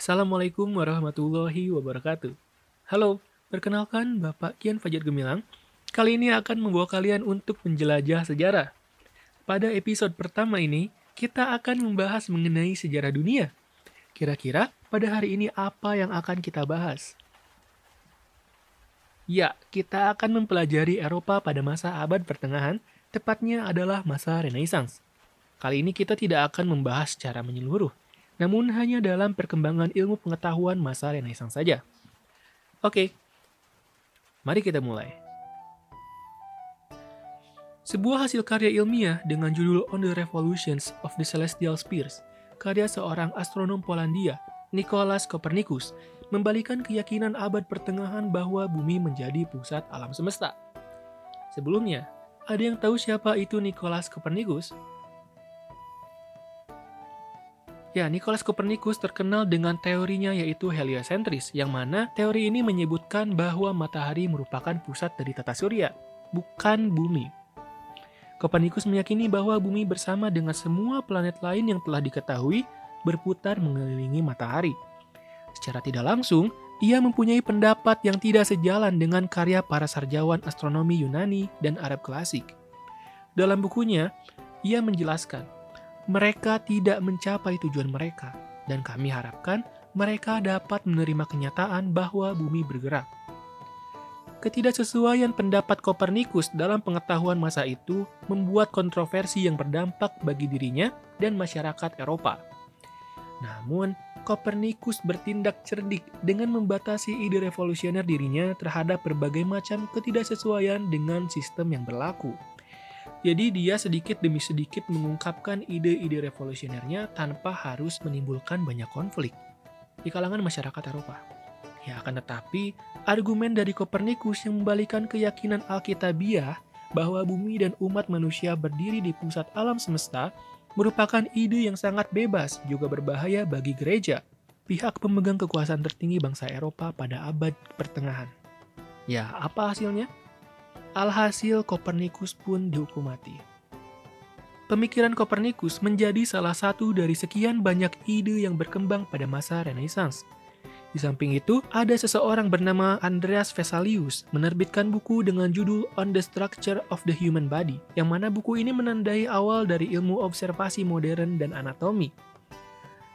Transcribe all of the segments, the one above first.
Assalamualaikum warahmatullahi wabarakatuh. Halo, perkenalkan Bapak Kian Fajar Gemilang. Kali ini akan membawa kalian untuk menjelajah sejarah. Pada episode pertama ini, kita akan membahas mengenai sejarah dunia. Kira-kira pada hari ini apa yang akan kita bahas? Ya, kita akan mempelajari Eropa pada masa abad pertengahan, tepatnya adalah masa Renaissance. Kali ini kita tidak akan membahas secara menyeluruh, namun hanya dalam perkembangan ilmu pengetahuan masa Renaissance saja. Oke, mari kita mulai. Sebuah hasil karya ilmiah dengan judul On the Revolutions of the Celestial Spheres, karya seorang astronom Polandia, Nicolaus Copernicus, membalikan keyakinan abad pertengahan bahwa bumi menjadi pusat alam semesta. Sebelumnya, ada yang tahu siapa itu Nicolaus Copernicus? Ya, Nicolaus Copernicus terkenal dengan teorinya yaitu heliocentris, yang mana teori ini menyebutkan bahwa matahari merupakan pusat dari tata surya, bukan bumi. Copernicus meyakini bahwa bumi bersama dengan semua planet lain yang telah diketahui berputar mengelilingi matahari. Secara tidak langsung, ia mempunyai pendapat yang tidak sejalan dengan karya para sarjawan astronomi Yunani dan Arab klasik. Dalam bukunya, ia menjelaskan mereka tidak mencapai tujuan mereka, dan kami harapkan mereka dapat menerima kenyataan bahwa bumi bergerak. Ketidaksesuaian pendapat Kopernikus dalam pengetahuan masa itu membuat kontroversi yang berdampak bagi dirinya dan masyarakat Eropa. Namun, Kopernikus bertindak cerdik dengan membatasi ide revolusioner dirinya terhadap berbagai macam ketidaksesuaian dengan sistem yang berlaku. Jadi dia sedikit demi sedikit mengungkapkan ide-ide revolusionernya tanpa harus menimbulkan banyak konflik di kalangan masyarakat Eropa. Ya akan tetapi, argumen dari Kopernikus yang membalikan keyakinan Alkitabiah bahwa bumi dan umat manusia berdiri di pusat alam semesta merupakan ide yang sangat bebas juga berbahaya bagi gereja, pihak pemegang kekuasaan tertinggi bangsa Eropa pada abad pertengahan. Ya, apa hasilnya? Alhasil Kopernikus pun dihukum mati. Pemikiran Kopernikus menjadi salah satu dari sekian banyak ide yang berkembang pada masa Renaissance. Di samping itu, ada seseorang bernama Andreas Vesalius menerbitkan buku dengan judul On the Structure of the Human Body, yang mana buku ini menandai awal dari ilmu observasi modern dan anatomi.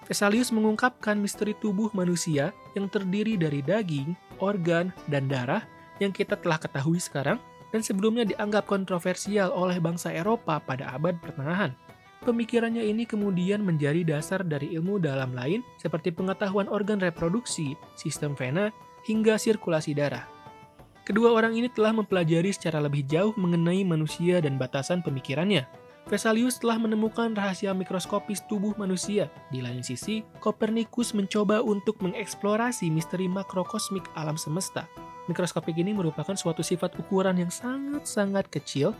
Vesalius mengungkapkan misteri tubuh manusia yang terdiri dari daging, organ, dan darah yang kita telah ketahui sekarang dan sebelumnya dianggap kontroversial oleh bangsa Eropa pada abad pertengahan. Pemikirannya ini kemudian menjadi dasar dari ilmu dalam lain seperti pengetahuan organ reproduksi, sistem vena, hingga sirkulasi darah. Kedua orang ini telah mempelajari secara lebih jauh mengenai manusia dan batasan pemikirannya. Vesalius telah menemukan rahasia mikroskopis tubuh manusia. Di lain sisi, Copernicus mencoba untuk mengeksplorasi misteri makrokosmik alam semesta. Mikroskopik ini merupakan suatu sifat ukuran yang sangat-sangat kecil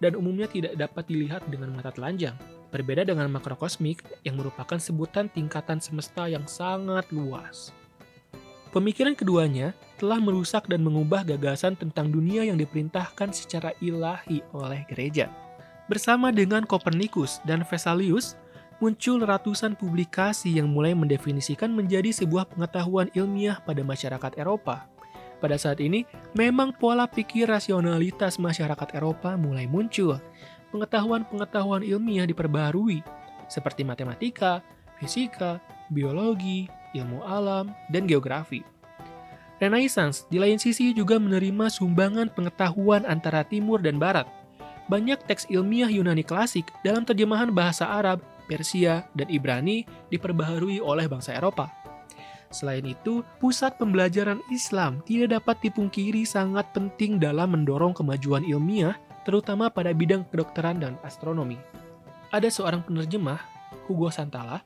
dan umumnya tidak dapat dilihat dengan mata telanjang. Berbeda dengan makrokosmik yang merupakan sebutan tingkatan semesta yang sangat luas. Pemikiran keduanya telah merusak dan mengubah gagasan tentang dunia yang diperintahkan secara ilahi oleh gereja. Bersama dengan Copernicus dan Vesalius, muncul ratusan publikasi yang mulai mendefinisikan menjadi sebuah pengetahuan ilmiah pada masyarakat Eropa. Pada saat ini, memang pola pikir rasionalitas masyarakat Eropa mulai muncul. Pengetahuan-pengetahuan ilmiah diperbarui, seperti matematika, fisika, biologi, ilmu alam, dan geografi. Renaissance di lain sisi juga menerima sumbangan pengetahuan antara timur dan barat. Banyak teks ilmiah Yunani klasik dalam terjemahan bahasa Arab, Persia, dan Ibrani diperbaharui oleh bangsa Eropa. Selain itu, pusat pembelajaran Islam tidak dapat dipungkiri sangat penting dalam mendorong kemajuan ilmiah, terutama pada bidang kedokteran dan astronomi. Ada seorang penerjemah, Hugo Santala,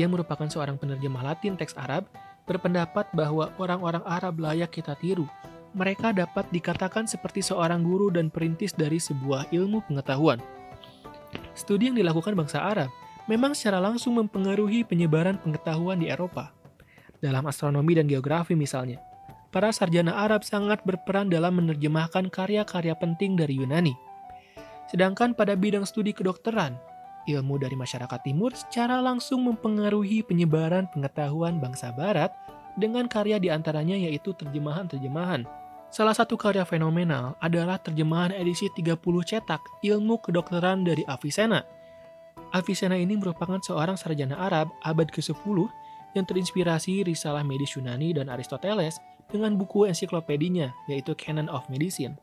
yang merupakan seorang penerjemah Latin teks Arab, berpendapat bahwa orang-orang Arab layak kita tiru. Mereka dapat dikatakan seperti seorang guru dan perintis dari sebuah ilmu pengetahuan. Studi yang dilakukan bangsa Arab memang secara langsung mempengaruhi penyebaran pengetahuan di Eropa dalam astronomi dan geografi misalnya. Para sarjana Arab sangat berperan dalam menerjemahkan karya-karya penting dari Yunani. Sedangkan pada bidang studi kedokteran, ilmu dari masyarakat timur secara langsung mempengaruhi penyebaran pengetahuan bangsa barat dengan karya di antaranya yaitu terjemahan-terjemahan. Salah satu karya fenomenal adalah terjemahan edisi 30 cetak ilmu kedokteran dari Avicenna. Avicenna ini merupakan seorang sarjana Arab abad ke-10 yang terinspirasi risalah medis Yunani dan Aristoteles dengan buku ensiklopedinya, yaitu Canon of Medicine.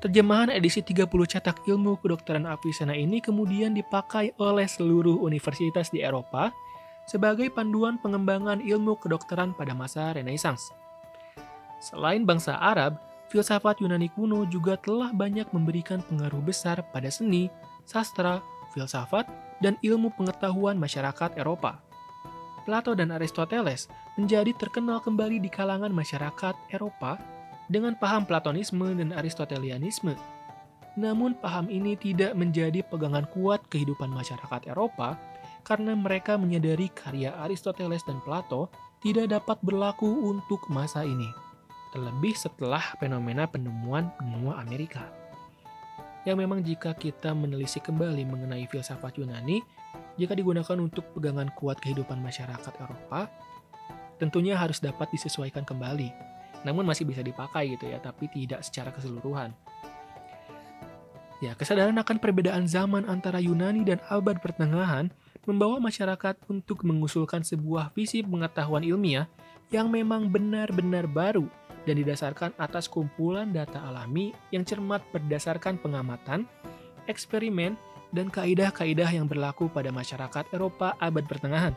Terjemahan edisi 30 cetak ilmu kedokteran Avicenna ini kemudian dipakai oleh seluruh universitas di Eropa sebagai panduan pengembangan ilmu kedokteran pada masa Renaissance. Selain bangsa Arab, filsafat Yunani kuno juga telah banyak memberikan pengaruh besar pada seni, sastra, filsafat, dan ilmu pengetahuan masyarakat Eropa. Plato dan Aristoteles menjadi terkenal kembali di kalangan masyarakat Eropa dengan paham Platonisme dan Aristotelianisme. Namun paham ini tidak menjadi pegangan kuat kehidupan masyarakat Eropa karena mereka menyadari karya Aristoteles dan Plato tidak dapat berlaku untuk masa ini, terlebih setelah fenomena penemuan benua Amerika. Yang memang jika kita menelisik kembali mengenai filsafat Yunani, jika digunakan untuk pegangan kuat kehidupan masyarakat Eropa, tentunya harus dapat disesuaikan kembali namun masih bisa dipakai gitu ya, tapi tidak secara keseluruhan. Ya, kesadaran akan perbedaan zaman antara Yunani dan abad pertengahan membawa masyarakat untuk mengusulkan sebuah visi pengetahuan ilmiah yang memang benar-benar baru dan didasarkan atas kumpulan data alami yang cermat berdasarkan pengamatan, eksperimen, dan kaidah-kaidah yang berlaku pada masyarakat Eropa abad pertengahan.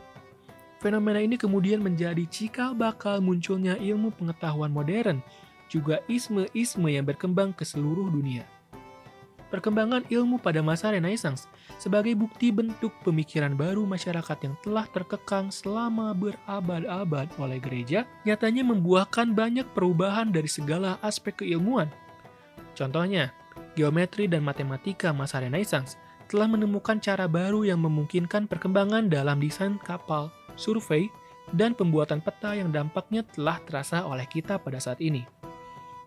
Fenomena ini kemudian menjadi cikal bakal munculnya ilmu pengetahuan modern, juga isme-isme yang berkembang ke seluruh dunia. Perkembangan ilmu pada masa Renaissance sebagai bukti bentuk pemikiran baru masyarakat yang telah terkekang selama berabad-abad oleh gereja, nyatanya membuahkan banyak perubahan dari segala aspek keilmuan. Contohnya, geometri dan matematika masa Renaissance telah menemukan cara baru yang memungkinkan perkembangan dalam desain kapal, survei, dan pembuatan peta yang dampaknya telah terasa oleh kita pada saat ini.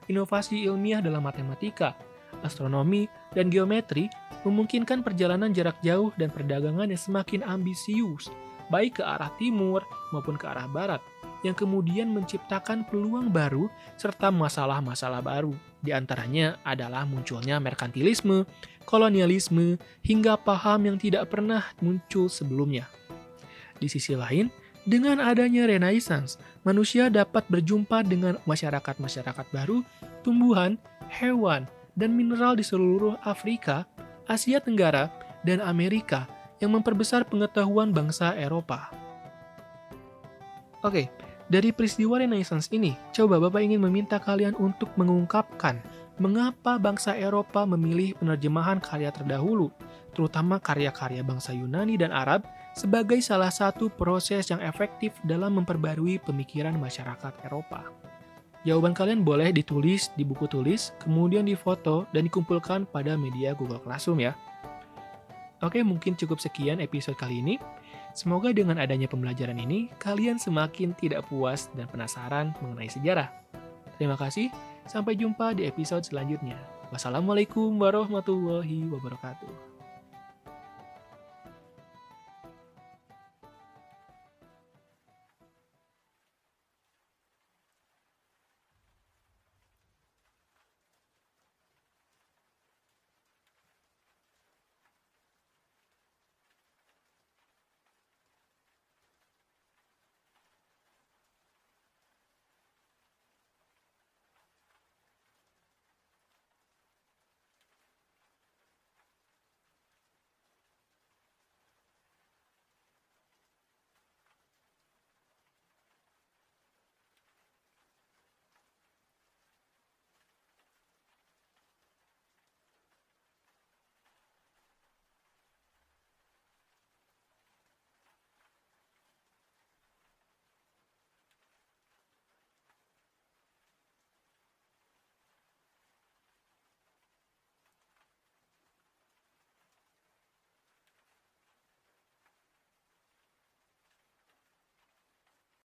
Inovasi ilmiah dalam matematika, astronomi, dan geometri memungkinkan perjalanan jarak jauh dan perdagangan yang semakin ambisius, baik ke arah timur maupun ke arah barat, yang kemudian menciptakan peluang baru serta masalah-masalah baru. Di antaranya adalah munculnya merkantilisme, kolonialisme, hingga paham yang tidak pernah muncul sebelumnya. Di sisi lain, dengan adanya Renaissance, manusia dapat berjumpa dengan masyarakat-masyarakat baru, tumbuhan, hewan, dan mineral di seluruh Afrika, Asia Tenggara, dan Amerika yang memperbesar pengetahuan bangsa Eropa. Oke, dari peristiwa Renaissance ini, coba Bapak ingin meminta kalian untuk mengungkapkan mengapa bangsa Eropa memilih penerjemahan karya terdahulu, terutama karya-karya bangsa Yunani dan Arab, sebagai salah satu proses yang efektif dalam memperbarui pemikiran masyarakat Eropa. Jawaban kalian boleh ditulis di buku tulis, kemudian difoto dan dikumpulkan pada media Google Classroom ya. Oke, mungkin cukup sekian episode kali ini. Semoga dengan adanya pembelajaran ini, kalian semakin tidak puas dan penasaran mengenai sejarah. Terima kasih, sampai jumpa di episode selanjutnya. Wassalamualaikum warahmatullahi wabarakatuh.